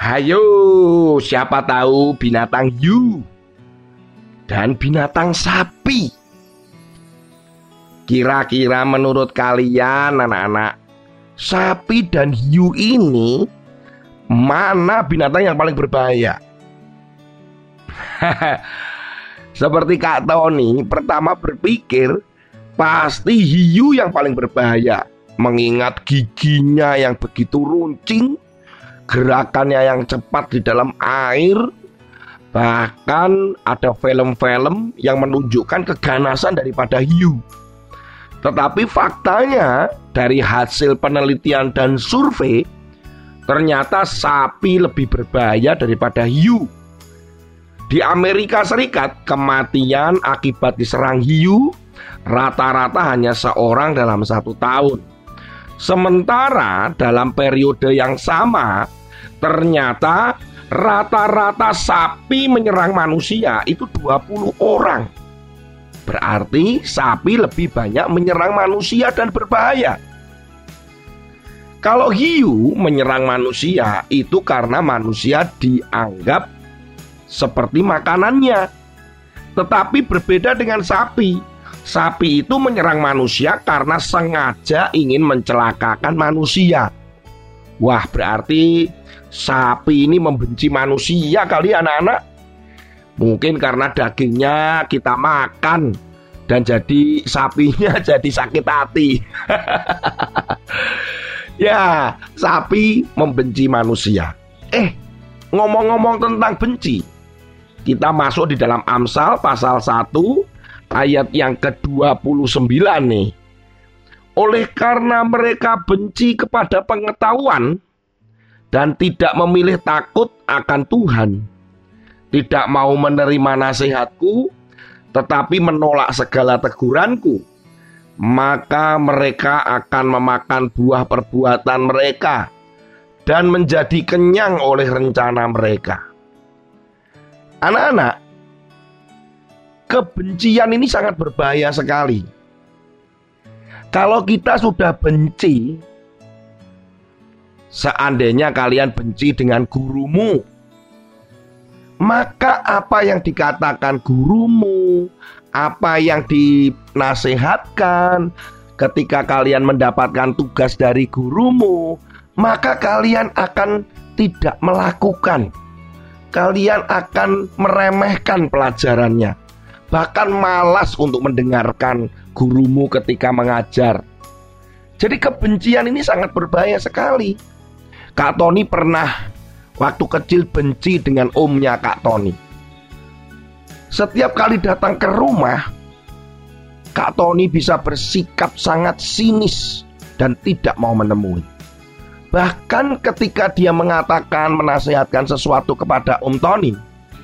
Hayo, siapa tahu binatang hiu dan binatang sapi? Kira-kira menurut kalian anak-anak, sapi dan hiu ini mana binatang yang paling berbahaya? Seperti Kak Tony, pertama berpikir pasti hiu yang paling berbahaya, mengingat giginya yang begitu runcing gerakannya yang cepat di dalam air. Bahkan ada film-film yang menunjukkan keganasan daripada hiu. Tetapi faktanya dari hasil penelitian dan survei ternyata sapi lebih berbahaya daripada hiu. Di Amerika Serikat kematian akibat diserang hiu rata-rata hanya seorang dalam satu tahun. Sementara dalam periode yang sama Ternyata rata-rata sapi menyerang manusia itu 20 orang. Berarti sapi lebih banyak menyerang manusia dan berbahaya. Kalau hiu menyerang manusia itu karena manusia dianggap seperti makanannya. Tetapi berbeda dengan sapi. Sapi itu menyerang manusia karena sengaja ingin mencelakakan manusia. Wah, berarti sapi ini membenci manusia kali anak-anak. Mungkin karena dagingnya kita makan dan jadi sapinya jadi sakit hati. ya, sapi membenci manusia. Eh, ngomong-ngomong tentang benci, kita masuk di dalam Amsal pasal 1 ayat yang ke-29 nih. Oleh karena mereka benci kepada pengetahuan, dan tidak memilih takut akan Tuhan, tidak mau menerima nasihatku, tetapi menolak segala teguranku, maka mereka akan memakan buah perbuatan mereka dan menjadi kenyang oleh rencana mereka. Anak-anak, kebencian ini sangat berbahaya sekali. Kalau kita sudah benci, Seandainya kalian benci dengan gurumu, maka apa yang dikatakan gurumu, apa yang dinasehatkan ketika kalian mendapatkan tugas dari gurumu, maka kalian akan tidak melakukan. Kalian akan meremehkan pelajarannya, bahkan malas untuk mendengarkan gurumu ketika mengajar. Jadi, kebencian ini sangat berbahaya sekali. Kak Tony pernah waktu kecil benci dengan omnya Kak Tony. Setiap kali datang ke rumah, Kak Tony bisa bersikap sangat sinis dan tidak mau menemui. Bahkan ketika dia mengatakan menasihatkan sesuatu kepada Om Tony,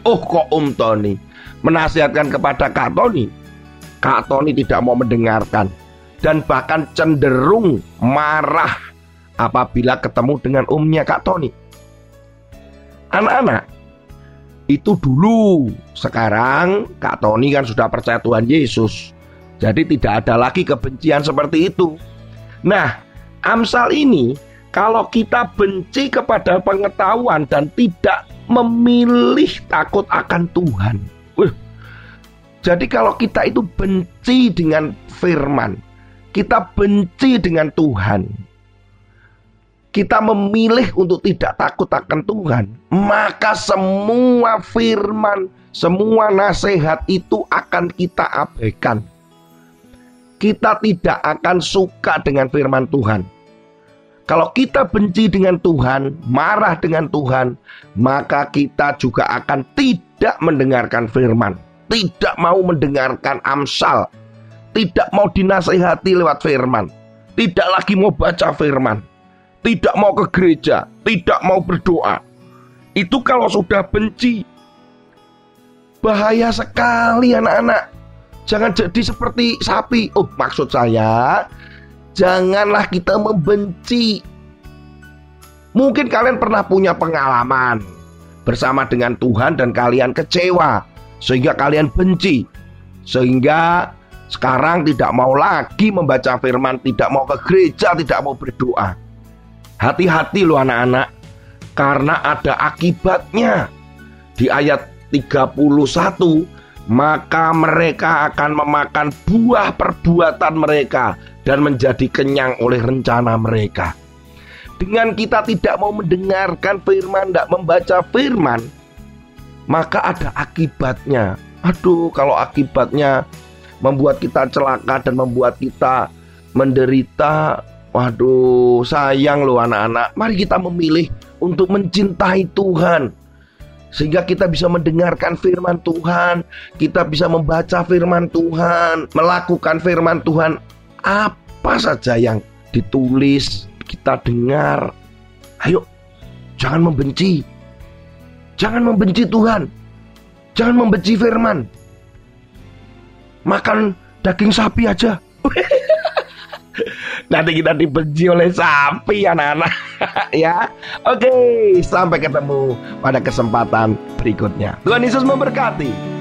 oh kok Om Tony menasihatkan kepada Kak Tony, Kak Tony tidak mau mendengarkan dan bahkan cenderung marah apabila ketemu dengan umnya Kak Tony. Anak-anak, itu dulu. Sekarang Kak Tony kan sudah percaya Tuhan Yesus. Jadi tidak ada lagi kebencian seperti itu. Nah, Amsal ini kalau kita benci kepada pengetahuan dan tidak memilih takut akan Tuhan. Wih, jadi kalau kita itu benci dengan firman, kita benci dengan Tuhan, kita memilih untuk tidak takut akan Tuhan, maka semua firman, semua nasihat itu akan kita abaikan. Kita tidak akan suka dengan firman Tuhan. Kalau kita benci dengan Tuhan, marah dengan Tuhan, maka kita juga akan tidak mendengarkan firman, tidak mau mendengarkan amsal, tidak mau dinasehati lewat firman, tidak lagi mau baca firman tidak mau ke gereja, tidak mau berdoa. Itu kalau sudah benci. Bahaya sekali anak-anak. Jangan jadi seperti sapi. Oh, maksud saya, janganlah kita membenci. Mungkin kalian pernah punya pengalaman bersama dengan Tuhan dan kalian kecewa sehingga kalian benci. Sehingga sekarang tidak mau lagi membaca firman, tidak mau ke gereja, tidak mau berdoa. Hati-hati loh anak-anak, karena ada akibatnya. Di ayat 31, maka mereka akan memakan buah perbuatan mereka dan menjadi kenyang oleh rencana mereka. Dengan kita tidak mau mendengarkan firman, tidak membaca firman, maka ada akibatnya. Aduh, kalau akibatnya membuat kita celaka dan membuat kita menderita. Waduh, sayang loh anak-anak. Mari kita memilih untuk mencintai Tuhan. Sehingga kita bisa mendengarkan firman Tuhan, kita bisa membaca firman Tuhan, melakukan firman Tuhan apa saja yang ditulis, kita dengar. Ayo, jangan membenci. Jangan membenci Tuhan. Jangan membenci firman makan daging sapi aja. Nanti kita dibenci oleh sapi anak-anak ya. Oke, sampai ketemu pada kesempatan berikutnya. Tuhan Yesus memberkati.